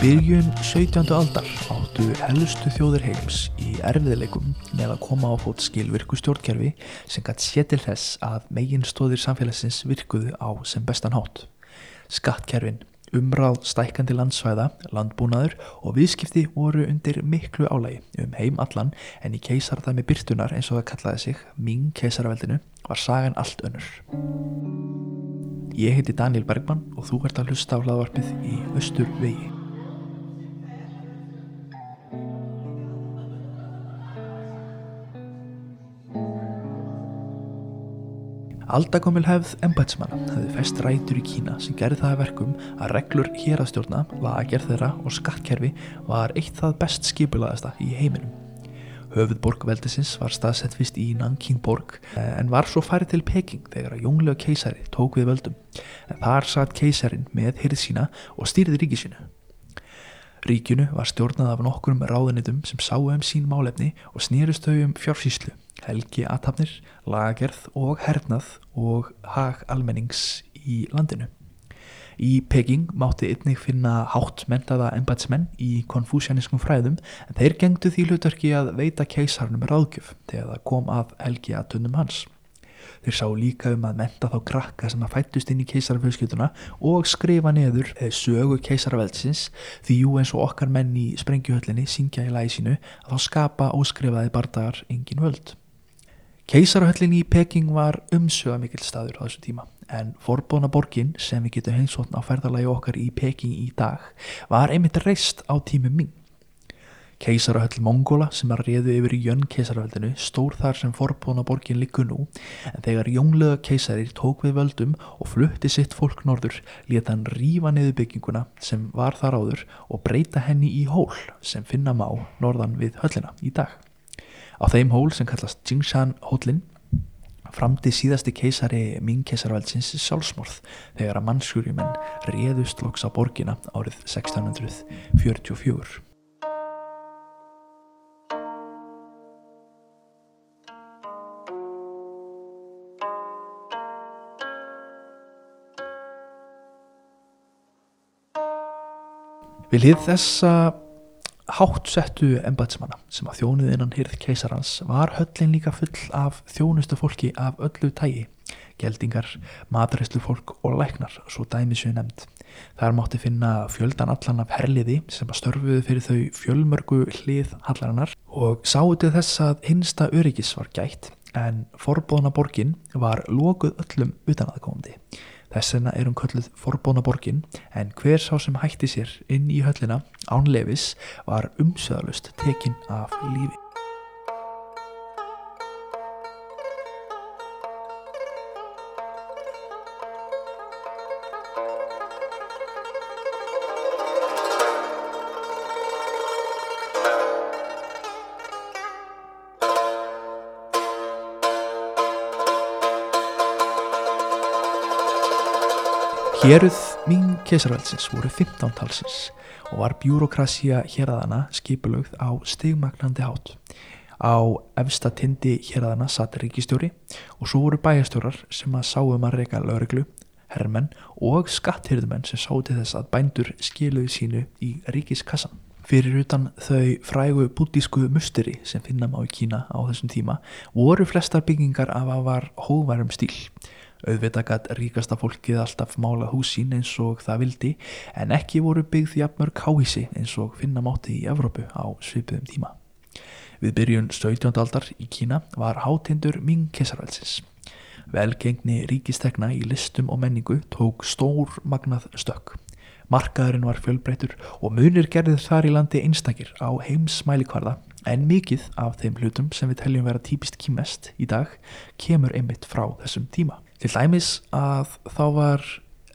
Byrjun 17. aldar áttu helstu þjóðir heims í erfiðleikum með að koma á fót skilvirku stjórnkerfi sem gætt sé til þess að megin stóðir samfélagsins virkuðu á sem bestan hátt. Skattkerfin, umráð stækandi landsvæða, landbúnaður og viðskipti voru undir miklu álægi um heim allan en í keisarðami byrtunar eins og það kallaði sig, Ming keisaraveldinu, var sagan allt önnur. Ég heiti Daniel Bergman og þú ert að hlusta á hlaðvarpið í Östur vegi. Aldakomil hefð embætsmanna hefði fest rætur í Kína sem gerði það að verkum að reglur hérastjórna, lagerð þeirra og skattkerfi var eitt það best skipulaðasta í heiminum. Höfuðborg veldisins var staðsett fyrst í Nangkingborg en var svo farið til Peking þegar að jónglega keisari tók við völdum. En þar satt keisarin með hyrð sína og stýrði ríkisinu. Ríkinu var stjórnað af nokkurum ráðunitum sem sáu um sín málefni og snýrust þau um fjársýslu helgi aðtapnir, lagerð og hernað og hag almennings í landinu. Í Peking mátti einnig finna hátt mentaða embætsmenn í konfúsjaniskum fræðum en þeir gengdu því hlutverki að veita keisarnum ráðgjöf þegar það kom að helgi aðtunum hans. Þeir sá líka um að menta þá krakka sem að fættust inn í keisarafjölskylduna og skrifa neður sögu keisaraveldsins því jú eins og okkar menn í sprengjuhöllinni syngja í lagi sínu að þá skapa óskrifaði bardagar engin völd. Keisarahöllin í Peking var umsöga mikil staður á þessu tíma en forbóna borgin sem við getum heimsóttn á ferðalagi okkar í Peking í dag var einmitt reist á tímu Ming. Keisarahöll Mongóla sem að réðu yfir í Jönn keisarahöllinu stór þar sem forbóna borgin likur nú en þegar jónglega keisarir tók við völdum og flutti sitt fólk norður leta hann rífa niður bygginguna sem var þar áður og breyta henni í hól sem finna má norðan við höllina í dag. Á þeim hól sem kallast Jingshan hólinn framdi síðasti keisari Ming keisarveldsins sjálfsmorð þegar að mannsjúrimenn réðust loks á borgina árið 1644. Við hlið þessa háttsettu embætsmanna sem að þjónuð innan hýrð keisarans var höllin líka full af þjónustu fólki af öllu tægi, geldingar, maturislu fólk og læknar, svo dæmisju nefnd. Þar mátti finna fjöldan allan af herliði sem að störfuðu fyrir þau fjölmörgu hlið hallarinnar og sáutu þess að hinsta öryggis var gætt en forbóðna borgin var lokuð öllum utanaðkomandi. Þess vegna er hún kölluð forbóna borgin en hver sá sem hætti sér inn í höllina ánlefis var umsöðalust tekinn af lífi. Héruð Ming keisarveldsins voru 15 talsins og var bjúrokrasía hérðana skipulögð á stigmagnandi hát. Á efsta tindi hérðana satt ríkistjóri og svo voru bæjastjórar sem að sáum að reyka lögreglu, herrmenn og skatthyrðumenn sem sá til þess að bændur skiluði sínu í ríkiskassan. Fyrir utan þau frægu bútísku musteri sem finna má í Kína á þessum tíma voru flestar byggingar af að var hóvarum stíl auðvitað gætt ríkasta fólkið alltaf mála húsín eins og það vildi en ekki voru byggð jafnmörg háísi eins og finna mátti í Evrópu á svipuðum tíma. Við byrjun 17. aldar í Kína var hátindur Ming Kesarvælsins. Velgengni ríkistegna í listum og menningu tók stór magnað stökk. Markaðurinn var fjölbreytur og munir gerðið þar í landi einstakir á heimsmælikvarða en mikið af þeim hlutum sem við teljum vera típist kýmest í dag kemur einmitt frá þessum tíma. Til dæmis að þá var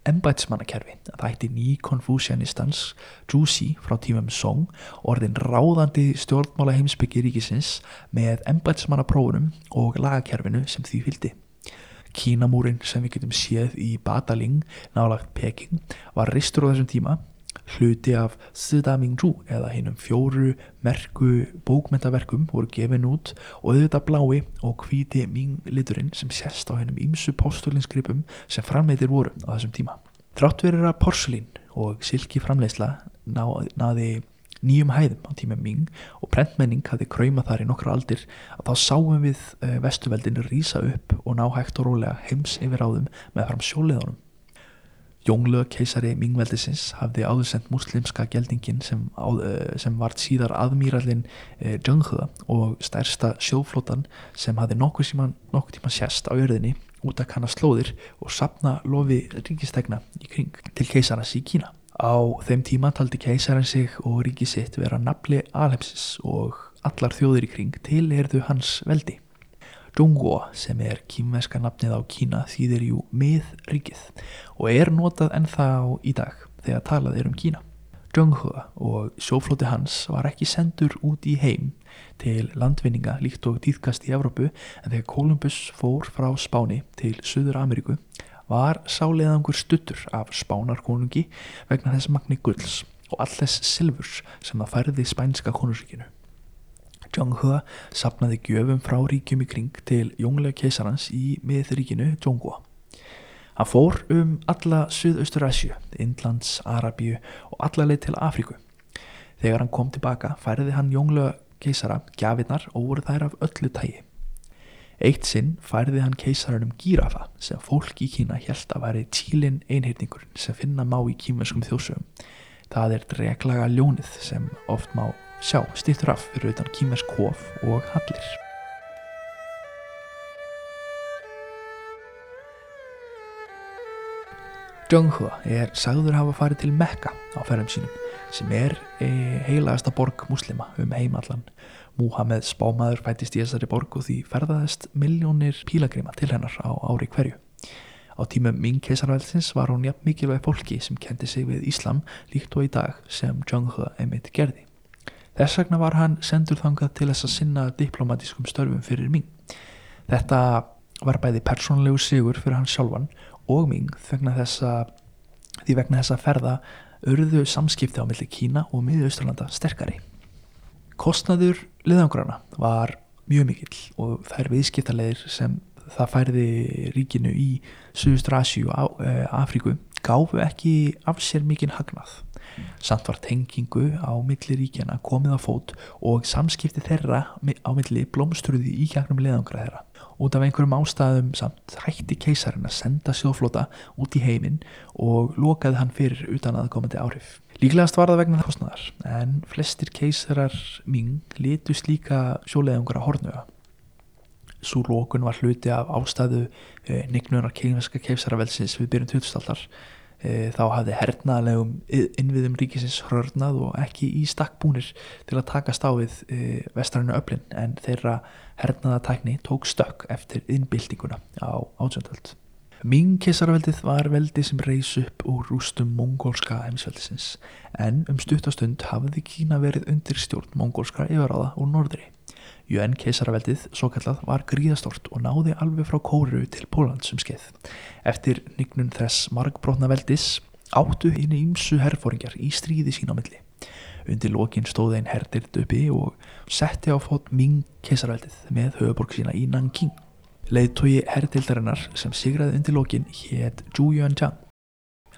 embætsmannakerfi, að það ætti ný konfúsjanistans Jusi frá tímum Song orðin ráðandi stjórnmála heimsbyggi ríkisins með embætsmannaprófunum og lagakerfinu sem því fylgdi. Kínamúrin sem við getum séð í Badaling nálagt Peking var ristur á þessum tíma hluti af Sida Mingzhu eða hinnum fjóru merku bókmentaverkum voru gefin út og auðvitað blái og hvíti Ming liturinn sem sérst á hinnum ímsu postulinsgripum sem framleitir voru á þessum tíma. Trátt verið að porslín og silki framleiðsla ná, náði nýjum hæðum á tíma Ming og prentmenning hafði kræmað þar í nokkra aldir að þá sáum við uh, vestuveldin rýsa upp og ná hægt og rólega heims yfir áðum með fram sjóleðunum. Jónglög keisari Mingveldisins hafði áðursendt muslimska geldingin sem, uh, sem vart síðar aðmýrallin uh, Jönghða og stærsta sjóflótan sem hafði nokkuð tíma, nokkuð tíma sérst á jörðinni út að kanna slóðir og sapna lofi ríkistegna í kring til keisaras í Kína. Á þeim tíma taldi keisarinn sig og ríki sitt vera nafli alheimsis og allar þjóðir í kring til erðu hans veldi. Zhongguo sem er kýmverska nafnið á Kína þýðir jú miðríkið og er notað ennþá í dag þegar talað er um Kína. Zhonghua og sjóflóti hans var ekki sendur út í heim til landvinninga líkt og dýðkast í Evrópu en þegar Kolumbus fór frá Spáni til Suður Ameríku var sáleðangur stuttur af spánarkonungi vegna þess magni gulls og all þess silfurs sem það færði spænska konungsríkinu. Zhonghua sapnaði gjöfum frá ríkjum í kring til jónglega keisarans í miðríkinu Zhonghua. Hann fór um alla Suðaustur-Asju, Indlands, Arabíu og alla leið til Afríku. Þegar hann kom tilbaka færði hann jónglega keisara gjafinnar og voru þær af öllu tægi. Eitt sinn færði hann keisarunum gírafa sem fólk í Kína held að væri tílin einheitningur sem finna má í kímenskum þjósögum. Það er dreglaga ljónið sem oft má sjá stýttur af fyrir utan kímersk hof og hallir. Zhonghua er sagður hafa farið til Mekka á ferðum sínum sem er e, heilagasta borg muslima um heimallan. Muhammed spámaður fættist í þessari borg og því ferðaðist miljónir pílagrima til hennar á ári hverju. Á tímum Ming keisarvælsins var hún jafn mikilvæg fólki sem kendi sig við Íslam líkt og í dag sem Zhonghua emitt gerði. Þess vegna var hann sendur þangað til þess að sinna diplomatískum störfum fyrir Ming. Þetta var bæði persónlegu sigur fyrir hann sjálfan og Ming vegna þessa, því vegna þessa ferða örðu samskipti á milli Kína og miðausturlanda sterkari. Kostnaður liðangrana var mjög mikill og þær viðskiptalegir sem það færði ríkinu í Suðustur Asjú og Afríku gáfu ekki af sér mikinn hagnað. Samt var tengingu á milli ríkjana komið á fót og samskipti þeirra á milli blómstruði í kjarnum liðangra þeirra. Út af einhverjum ástæðum samt hætti keisarinn að senda sjóflota út í heiminn og lokaði hann fyrir utan aðkomandi áhrif. Líklegast var það vegna það kostnæðar en flestir keisarar Ming litust líka sjóleðungra hornuða. Svo lókun var hluti af ástæðu eh, nignunar keimerska keisaravelsis við byrjun 2000-aldar. Eh, þá hafði hernaðlegum innviðum ríkisins hörnað og ekki í stakkbúnir til að takast á við eh, vestrannu öflin en þeirra hernaðatækni tók stökk eftir innbildinguna á átsjöndöld. Ming keisaraveldið var veldi sem reys upp úr rústum mongólska heimsveldisins en um stuttastund hafði Kína verið undir stjórn mongólskra yfiráða úr norðri. UN keisaraveldið, svo kallað, var gríðastort og náði alveg frá Kóru til Pólans um skeið. Eftir nignun þess margbrotna veldis áttu henni ímsu herfóringjar í stríði sín á milli. Undir lokin stóði einn herdirt uppi og setti á fót Ming keisaraveldið með höfuborg sína í Nanking. Leðtogi herrdildarinnar sem sigraði undir lokin hétt Zhu Yuanzhang.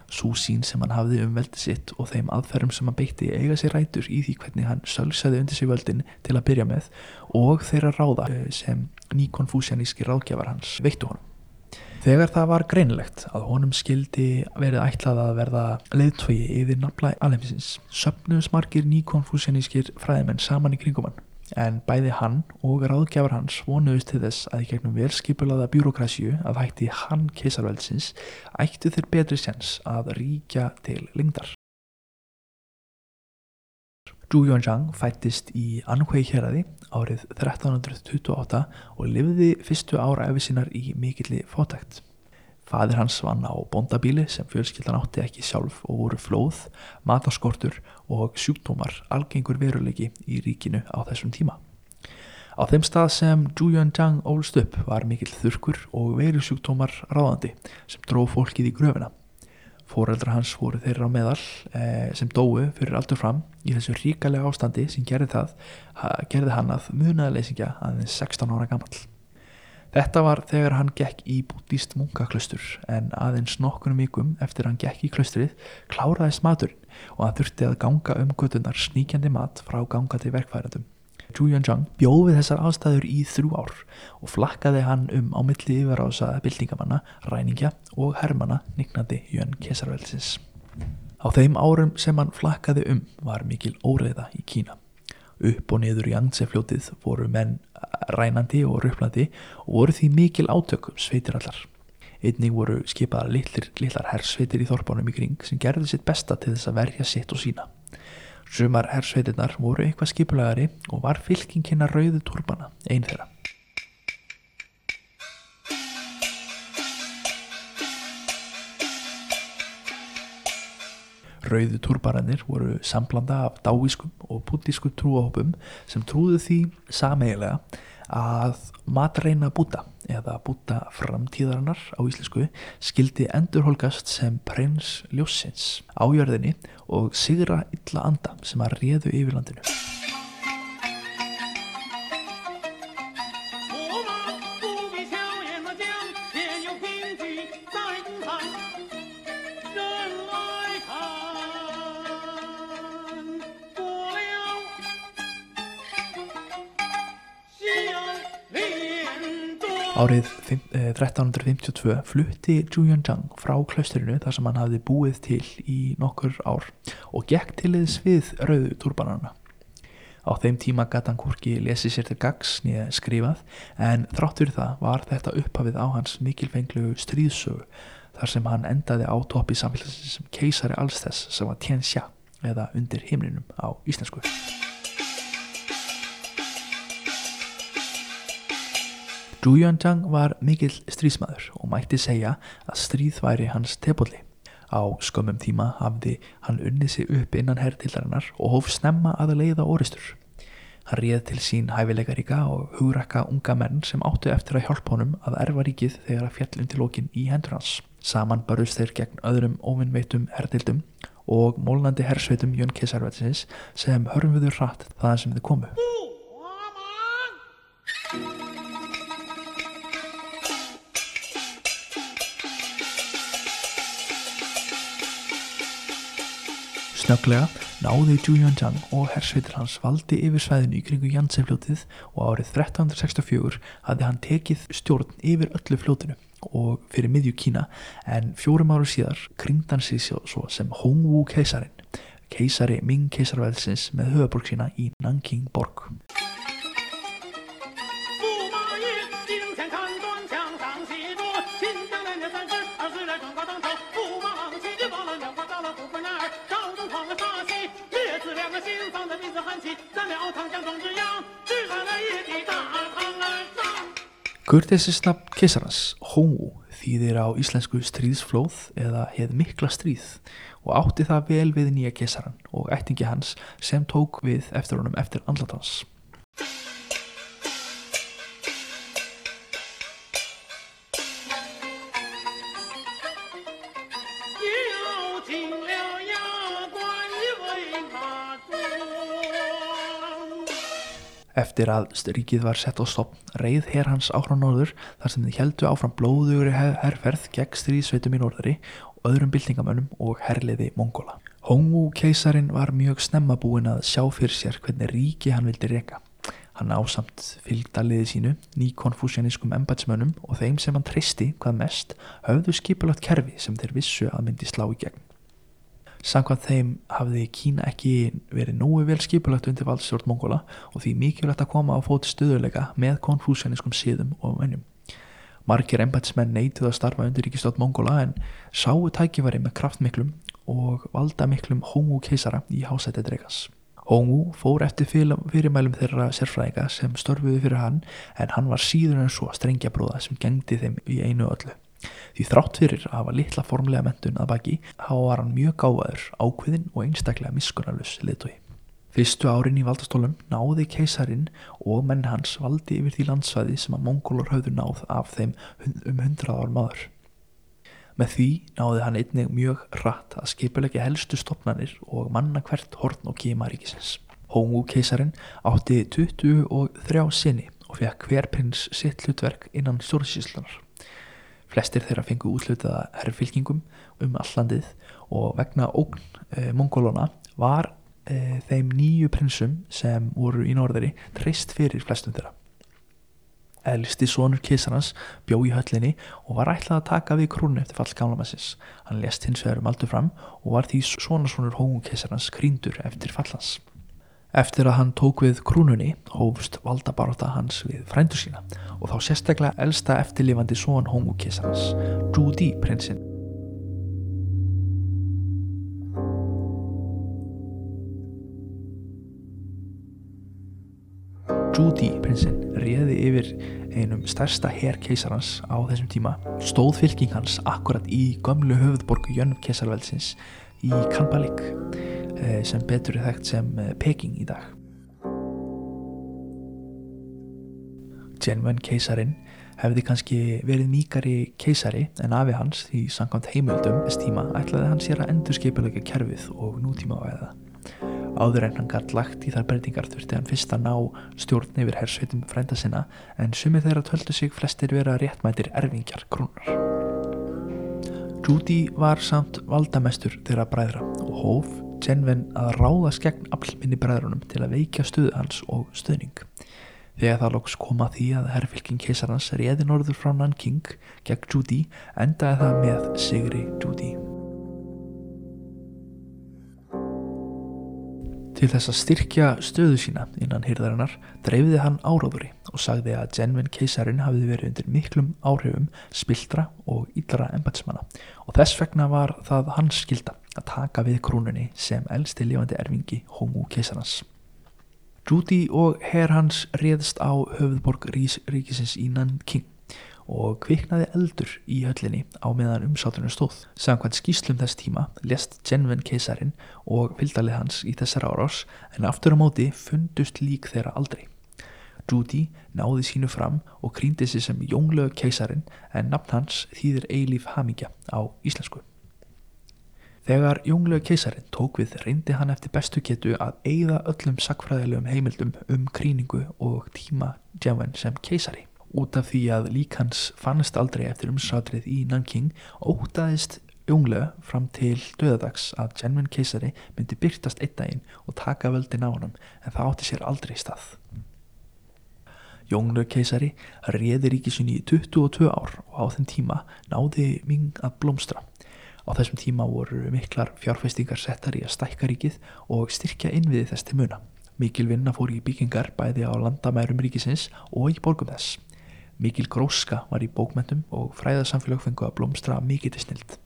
Sú sín sem hann hafði um veldið sitt og þeim aðferðum sem hann beitti eiga sér rætur í því hvernig hann sölsaði undir sig völdin til að byrja með og þeirra ráða sem nýkonfúsjaníski ráðgjafar hans veittu honum. Þegar það var greinlegt að honum skildi verið ætlað að verða leðtogi yfir nafla alheimsins söpnuðsmarkir nýkonfúsjanískir fræðimenn saman í kringum hann en bæði hann og ráðgjafar hans vonuðist til þess að í gegnum velskipulaða bjúrokrasju að hætti hann keisarveldsins ættu þeir betri sens að ríkja til lengdar. Zhu Yuanzhang fættist í Anhui héradi árið 1328 og lifði fyrstu ára efi sinnar í mikilli fótækt. Fadir hans vann á bondabíli sem fjölskyldan átti ekki sjálf og voru flóð, mataskortur og sjúkdómar algengur veruleiki í ríkinu á þessum tíma. Á þeim stað sem Zhu Yuanzhang ólst upp var mikill þurkur og veru sjúkdómar ráðandi sem dróð fólkið í gröfina. Fóreldra hans voru þeirra á meðal eh, sem dói fyrir aldur fram í þessu ríkalega ástandi sem gerði það, gerði hann að munaðleysingja aðeins 16 ára gammal. Þetta var þegar hann gekk í búdíst munkaklaustur en aðeins nokkunum vikum eftir hann gekk í klaustrið kláraðist maturinn og hann þurfti að ganga um göttunar sníkjandi mat frá gangandi verkfærandum. Zhu Yuanzhang bjóði þessar aðstæður í þrjú ár og flakkaði hann um á milli yfirásaða byltingamanna, ræningja og hermana nignandi Jön Kesarvelsins. Á þeim árum sem hann flakkaði um var mikil óreiða í Kína. Upp og niður í Yangtze-fljótið voru menn rænandi og rupplandi og voru því mikil átökum sveitir allar. Einnig voru skipaðar litlir, litlar hersveitir í þorpánum í kring sem gerði sitt besta til þess að verja sitt og sína. Sumar hersveitirnar voru eitthvað skipulagari og var fylkingina rauðu turbana einn þeirra. Rauðu turbarannir voru samblanda af dáískum og bútískum trúahópum sem trúðu því sameigilega að matreina búta eða búta framtíðarinnar á íslensku skildi endurholgast sem prins ljósins á jörðinni og sigra illa anda sem að réðu yfir Árið fimm- eh, 1352 flutti Zhu Yuanzhang frá klausturinu þar sem hann hafði búið til í nokkur ár og gekk til þess við rauðu turbanana. Á þeim tíma gæti hann hvorki lesið sér til gags nýja skrifað en þráttur það var þetta upphafið á hans mikilfenglu stríðsögu þar sem hann endaði á toppi samfélagsins sem keisari alls þess sem var Tien Xia eða undir himninum á íslensku. Zhu Yuanzhang var mikill stríðsmaður og mætti segja að stríð væri hans tepolli. Á skömmum tíma hafði hann unnið sig upp innan herrtillarinnar og hóf snemma að leiða oristur. Hann réð til sín hæfileikaríka og hugrakka unga menn sem áttu eftir að hjálpa honum að erfa ríkið þegar að fjallum til lókin í hendur hans. Saman barust þeir gegn öðrum óvinnveitum herrtildum og mólnandi hersveitum Jön Kesarvætsins sem hörfumviður hratt þaðan sem þið komu. Snögglega náði Zhu Yuanzhang og hersveitir hans valdi yfir svæðinu í kringu Jansefljótið og árið 1364 hafði hann tekið stjórn yfir öllu fljótinu og fyrir miðju Kína en fjórum áru síðar kringd hann sig svo sem Hongwu keisarin, keisari Ming keisarvelsins með höfuborg sína í Nanking borg. Kurteisisnafn keisarans, Hongwu, þýðir á íslensku stríðsflóð eða heið mikla stríð og átti það vel við nýja keisaran og ættingi hans sem tók við eftir honum eftir andlatans. Eftir að ríkið var sett á stopn reið her hans áfram norður þar sem þið heldu áfram blóðugri her- herferð gegn stríðsveitum í norðri og öðrum byltingamönnum og herliði Mongola. Hongwu keisarin var mjög snemma búinn að sjá fyrir sér hvernig ríki hann vildi reka. Hann ásamt fylgdaliði sínu, nýkonfúsjaniskum embatsmönnum og þeim sem hann treysti hvað mest höfðu skipulagt kerfi sem þeir vissu að myndi slá í gegn. Samkvæmt þeim hafði Kína ekki verið nógu vel skipulagt undir valdstjórn Mongola og því mikilvægt að koma á fóti stöðuleika með konfúsjaniskum síðum og mönnum. Margir embatsmenn neituð að starfa undir ríkistótt Mongola en sáu tækifæri með kraftmiklum og valdamiklum Hongwu keisara í hásætti dreikas. Hongwu fór eftir fyrirmælum þeirra sérfræðinga sem störfuðu fyrir hann en hann var síður en svo strengjabróða sem gengdi þeim í einu öllu. Því þrátt fyrir að hafa litla formlega mentun að baki, hafa var hann mjög gáfaður, ákveðin og einstaklega miskunnarlus liðtói. Fyrstu árin í valdastólum náði keisarin og menn hans valdi yfir því landsvæði sem að mongólur höfðu náð af þeim um hundrað árum áður. Með því náði hann einnig mjög rætt að skipulegja helstu stopnarnir og manna hvert horn og kema ríkisins. Hóngu keisarin átti 23 sinni og fekk hver prins sitt hlutverk innan stjórnsýslunar. Flestir þeirra fengu útlutaða herrfylkingum um allandið og vegna ógn e, mongólona var e, þeim nýju prinsum sem voru í norðari treyst fyrir flestum þeirra. Elsti sonur keisarans bjó í höllinni og var ætlað að taka við krúnu eftir fall gamlamessins. Hann lest hins vegar um aldur fram og var því sonarsonur hóngu keisarans krýndur eftir fallans. Eftir að hann tók við krúnunni hófust valdabaróta hans við frændur sína og þá sérstaklega elsta eftirlifandi son hóngu keisarans, Júdi prinsinn. Júdi prinsinn réði yfir einum stærsta her keisarans á þessum tíma stóð fylking hans akkurat í gömlu höfðborgu Jönn keisarveldsins í Kanbalik eh, sem betur er þekkt sem eh, Peking í dag Genwen keisarin hefði kannski verið mýkari keisari en afi hans því samkvæmt heimöldum þess tíma ætlaði hann sér að endur skipilega kerfið og nútíma á eða Áður en hann gætt lagt í þar breytingar þurfti hann fyrst að ná stjórn yfir hersveitum frænda sinna en sumið þeirra töldu sig flestir vera réttmætir erfingjar krúnar. Júdi var samt valdamestur þeirra bræðra og hóf Genven að ráðast gegn aflminni bræðrunum til að veikja stuðu hans og stuðning. Þegar það loks koma því að herrfylking keisarans réði norður frá Nanking gegn Júdi endaði það með Sigri Júdi. Til þess að styrkja stöðu sína innan hýrðarinnar dreifði hann áráðuri og sagði að Genvin keisarin hafiði verið undir miklum áhrifum spiltra og íllara embatsmanna og þess vegna var það hans skilda að taka við krúnunni sem elsti lifandi erfingi Hongu keisarans. Júdi og herr hans réðst á höfðborg ríkisins í Nanking og kviknaði eldur í höllinni á meðan umsátunum stóð. Samkvæmt skýslum þess tíma lest Genven keisarin og fylgdalið hans í þessar árás en aftur á móti fundust lík þeirra aldrei. Júdi náði sínu fram og krýndi sér sem Jónglög keisarin en nafn hans þýðir eilíf hamingja á íslensku. Þegar Jónglög keisarin tók við reyndi hann eftir bestu getu að eigða öllum sakfræðilegum heimildum um krýningu og tíma Genven sem keisari út af því að lík hans fannst aldrei eftir umsátrið í Nanking ótaðist junglega fram til döðadags að Genvin keisari myndi byrtast einn daginn og taka völdin á honum en það átti sér aldrei stað. Jónglega keisari réði ríkisunni í 22 ár og á þeim tíma náði Ming að blómstra. Á þessum tíma voru miklar fjárfestingar settar í að stækka ríkið og styrkja innviði þess til muna. Mikil vinna fór í byggingar bæði á landamærum ríkisins og í borgum þess. Mikil gróska var í bókmentum og fræðarsamfélag fengu að blómstra mikið til snild.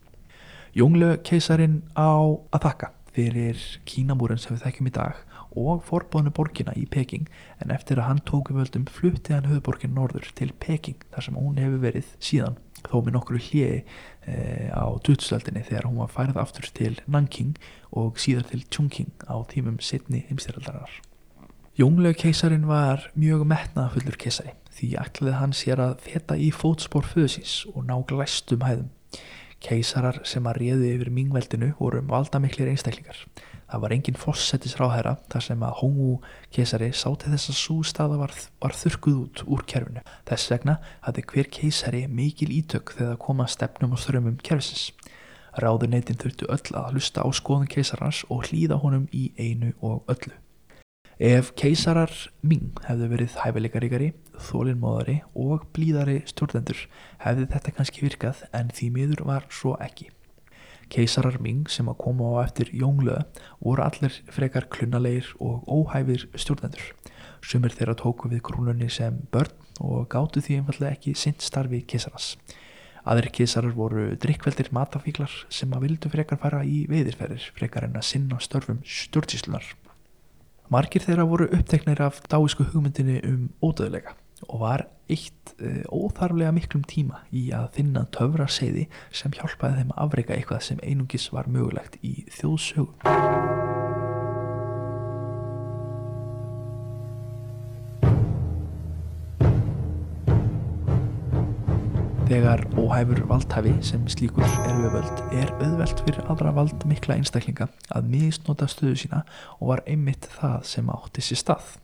Jónglegu keisarin á að þakka fyrir Kínamúrin sem við þekkjum í dag og forbóðinu borgina í Peking en eftir að hann tóku völdum flutti hann höfuborgin norður til Peking þar sem hún hefur verið síðan þó með nokkru e, á 2000-öldinni þegar hún var færið aftur til Nanking og síðar til Chongqing á tímum setni heimstyraldarar. Jónglegu keisarin var mjög metnaðafullur keisari því ætlaði hann sér að feta í fótspór föðsins og ná glæstum hæðum. Keisarar sem að réðu yfir mingveldinu voru um valdamiklir einstaklingar. Það var engin fossettis ráðherra þar sem að Hongu keisari sáti þess að sústaða var, var þurkuð út úr kerfinu. Þess vegna hafði hver keisari mikil ítök þegar koma stefnum og strömmum kerfisins. Ráðuneytin þurftu öll að hlusta á skoðun keisarans og hlýða honum í einu og öllu. Ef keisarar Ming hefðu verið hæfileikaríkari, þólinnmóðari og blíðari stjórnendur hefði þetta kannski virkað en því miður var svo ekki. Keisarar Ming sem að koma á eftir Jónglöð voru allir frekar klunnalegir og óhæfir stjórnendur. Sumir þeirra tóku við krúnunni sem börn og gáttu því einfallega ekki sint starfi keisarans. Aðri keisarar voru drikkveldir matafíklar sem að vildu frekar fara í veiðirferðir frekar en að sinna störfum stjórnsíslunar. Margir þeirra voru uppteknir af dáísku hugmyndinni um ódöðleika og var eitt e, óþarflega miklum tíma í að finna töfra seiði sem hjálpaði þeim að afreika eitthvað sem einungis var mögulegt í þjóðsögum. Þegar óhæfur valdhafi sem slíkur er við völd er auðvelt fyrir aðra vald mikla einstaklinga að misnota stöðu sína og var einmitt það sem átti sér stað.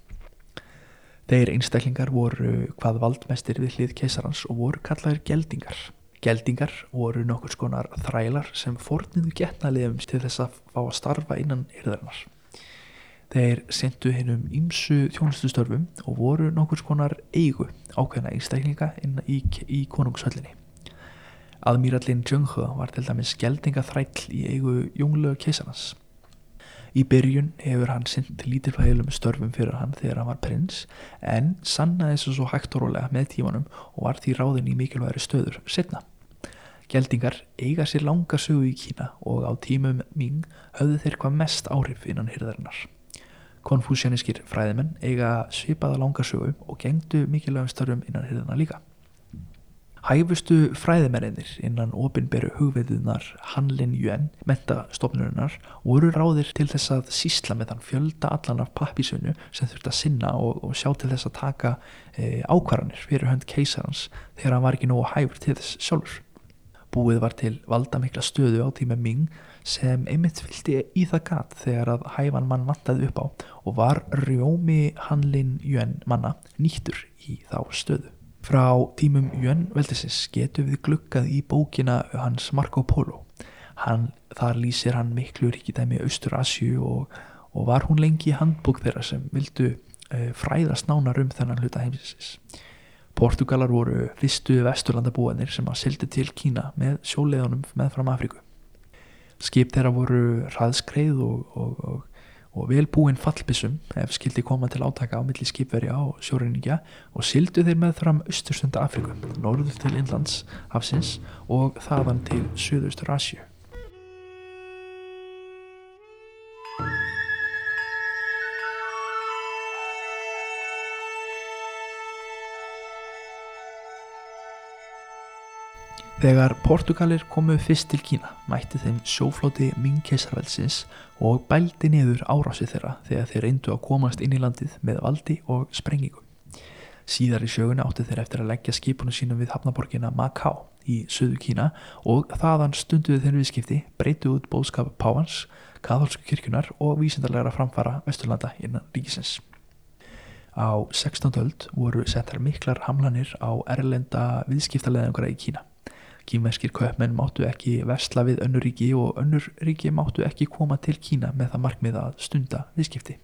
Þeir einstaklingar voru hvað valdmestir við hlið keisarans og voru kallaðir geldingar. Geldingar voru nokkur skonar þrælar sem forniðu getnaliðum til þess að fá að starfa innan yrðarnar. Þeir sendu hinnum ímsu þjónustustörfum og voru nokkur skonar eigu ákveðna einstaklinga inn í, í konungshöllinni. Admírallin Junghe var til dæmis geldingaþræll í eigu junglega keisarans. Í byrjun hefur hann sint lítilfæðilum störfum fyrir hann þegar hann var prins en sannaði þessu svo hægt og rólega með tímanum og var því ráðin í mikilvægri stöður setna. Geldingar eiga sér langa sögu í Kína og á tímum Ming höfðu þeir hvað mest áhrif innan hyrðarinnar. Konfúsjanískir fræðimenn eiga svipaða langa sögu og gengdu mikilvægum störfum innan hyrðarna líka. Hæfustu fræðimennir innan opinberu hugveðunar Hanlin Yuan, mentastofnurinnar, voru ráðir til þess að sísla með þann fjölda allan af pappisunu sem þurfti að sinna og, og sjá til þess að taka e, ákvarðanir fyrir hönd keisarans þegar hann var ekki nógu hæfur til þess sjálfur. Búið var til valda mikla stöðu á tíma Ming sem einmitt fylgdi í það gat þegar að hæfan mann vantaði upp á og var rjómi Hanlin Yuan manna nýttur í þá stöðu. Frá tímum Jön Veldisins getum við glukkað í bókina hans Marco Polo. Hann, þar lýsir hann miklu ríkidæmi Austur Asju og, og var hún lengi í handbók þeirra sem vildu uh, fræðast nánar um þennan hluta heimsins. Portugalar voru fyrstu vesturlandabúanir sem að sildi til Kína með sjóleðunum með fram Afríku. Skip þeirra voru hraðskreið og, og, og og velbúinn fallbissum ef skildi koma til átaka á milli skipverja og sjóreininga og sildu þeir með fram austurstunda Afriku, norður til Inlands hafsins og þaðan til Suðaustur Asju. Þegar Portugalir komu fyrst til Kína mætti þeim sjóflóti Ming-keisarveldsins og bældi niður árásið þeirra þegar þeir reyndu að komast inn í landið með valdi og sprengingum. Síðar í sjögunni áttu þeir eftir að leggja skipunum sínum við hafnaborgina Macau í söðu Kína og þaðan stunduðu þeir viðskipti breytu út bóðskap Páhans, katholsku kirkjunar og vísindarlegra framfara Vesturlanda innan ríkisins. Á 16. öld voru settar miklar hamlanir á erlenda viðskiptaleðingra í Kína. Kínverskir köpmenn máttu ekki vestla við önnur ríki og önnur ríki máttu ekki koma til Kína með það markmið að stunda viðskipti.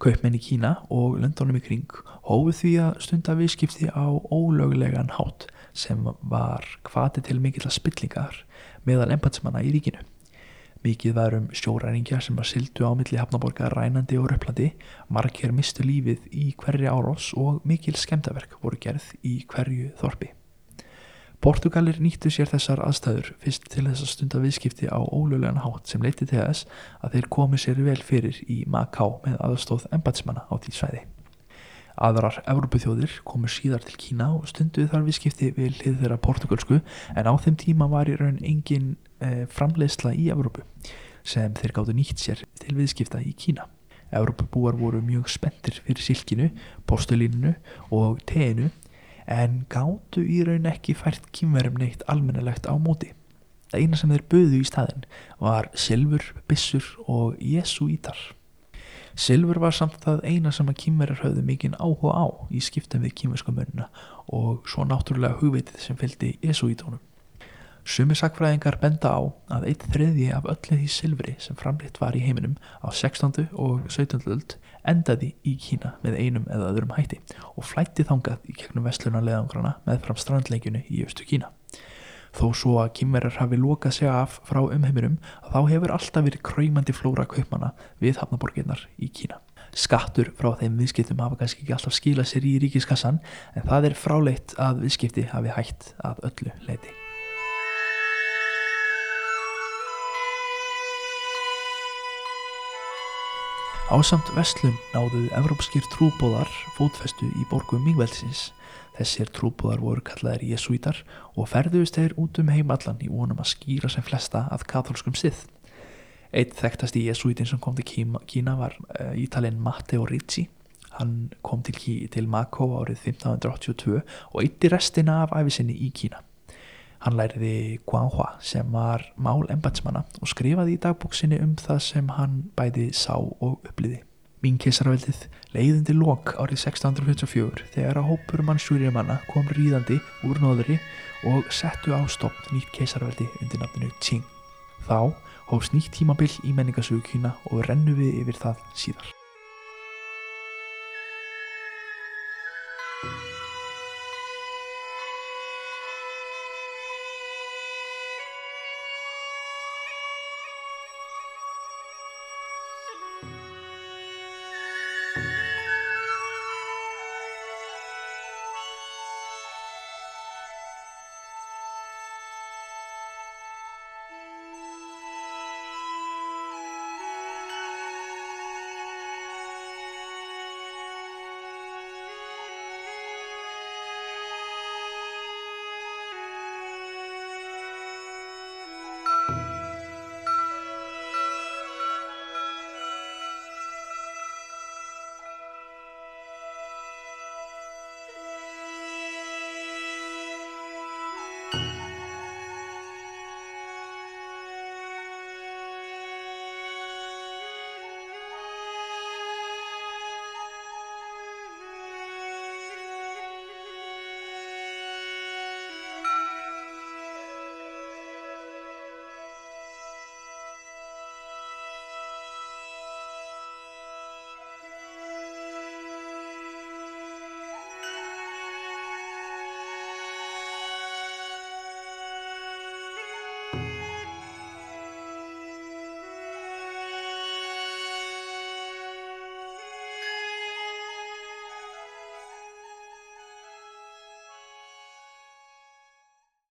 Kaupmenn í Kína og löndunum í kring hófu því að stunda viðskipti á ólöglegan hátt sem var hvati til mikill að spillingar meðal empatsmanna í ríkinu. Mikið var um sjóræringja sem var sildu á milli hafnaborga rænandi og röplandi, margir mistu lífið í hverju árós og mikil skemdaverk voru gerð í hverju þorpi. Portugalir nýttu sér þessar aðstæður fyrst til þess að stunda viðskipti á ólöglegan hátt sem leiti til þess að þeir komi sér vel fyrir í Macau með aðstóð embatsmanna á því svæði. Aðrar Evrópuþjóðir komu síðar til Kína og stunduð þar viðskipti við hlið þeirra portugalsku en á þeim tíma var í raun engin eh, framleiðsla í Evrópu sem þeir gáttu nýtt sér til viðskipta í Kína. Evrópubúar voru mjög spenntir fyrir silkinu, postulínunu og teinu en gáttu í raun ekki fært kýmverum neitt almennilegt á móti. Það eina sem þeir buðu í staðin var silfur, bissur og jesuítar. Silfur var samt það eina sem að kýmverar höfðu mikinn áhuga á í skiptum við kýmverskumörnuna og svo náttúrulega hugveitið sem fylgdi jesuítónum. Sumi sakfræðingar benda á að eitt þriði af öllu því silfri sem framleitt var í heiminum á 16. og 17. öld endaði í Kína með einum eða öðrum hætti og flætti þangað í gegnum vestluna leðangrana með fram strandleikjunu í östu Kína. Þó svo að kýmverjar hafi lokað sig af frá umheiminum þá hefur alltaf verið kræmandi flóra kaupmana við hafnaborginnar í Kína. Skattur frá þeim viðskiptum hafa kannski ekki alltaf skilað sér í ríkiskassan en það er fráleitt að viðskipti hafi hægt að öllu leiti. Ásamt vestlum náðuð evrópskir trúbóðar fótfestu í borgum Mingveldsins. Þessir trúbóðar voru kallaðir jesuítar og ferðuðist þeir út um heimallan í vonum að skýra sem flesta að katholskum sið. Eitt þekktasti jesuítin sem kom til Kína var uh, ítalinn Matteo Ricci. Hann kom til, til Mako árið 1582 og eitti restina af æfisinni í Kína. Hann læriði Guanhua sem var mál embatsmanna og skrifaði í dagbóksinni um það sem hann bæði sá og uppliði. Mín keisaraveldið leiðindi lok árið 1654 þegar að hópur mannsjúriumanna kom ríðandi úr nóðri og settu á stopn nýtt keisaraveldi undir nafninu Qing. Þá hófst nýtt tímabil í menningasögu Kína og rennu við yfir það síðar.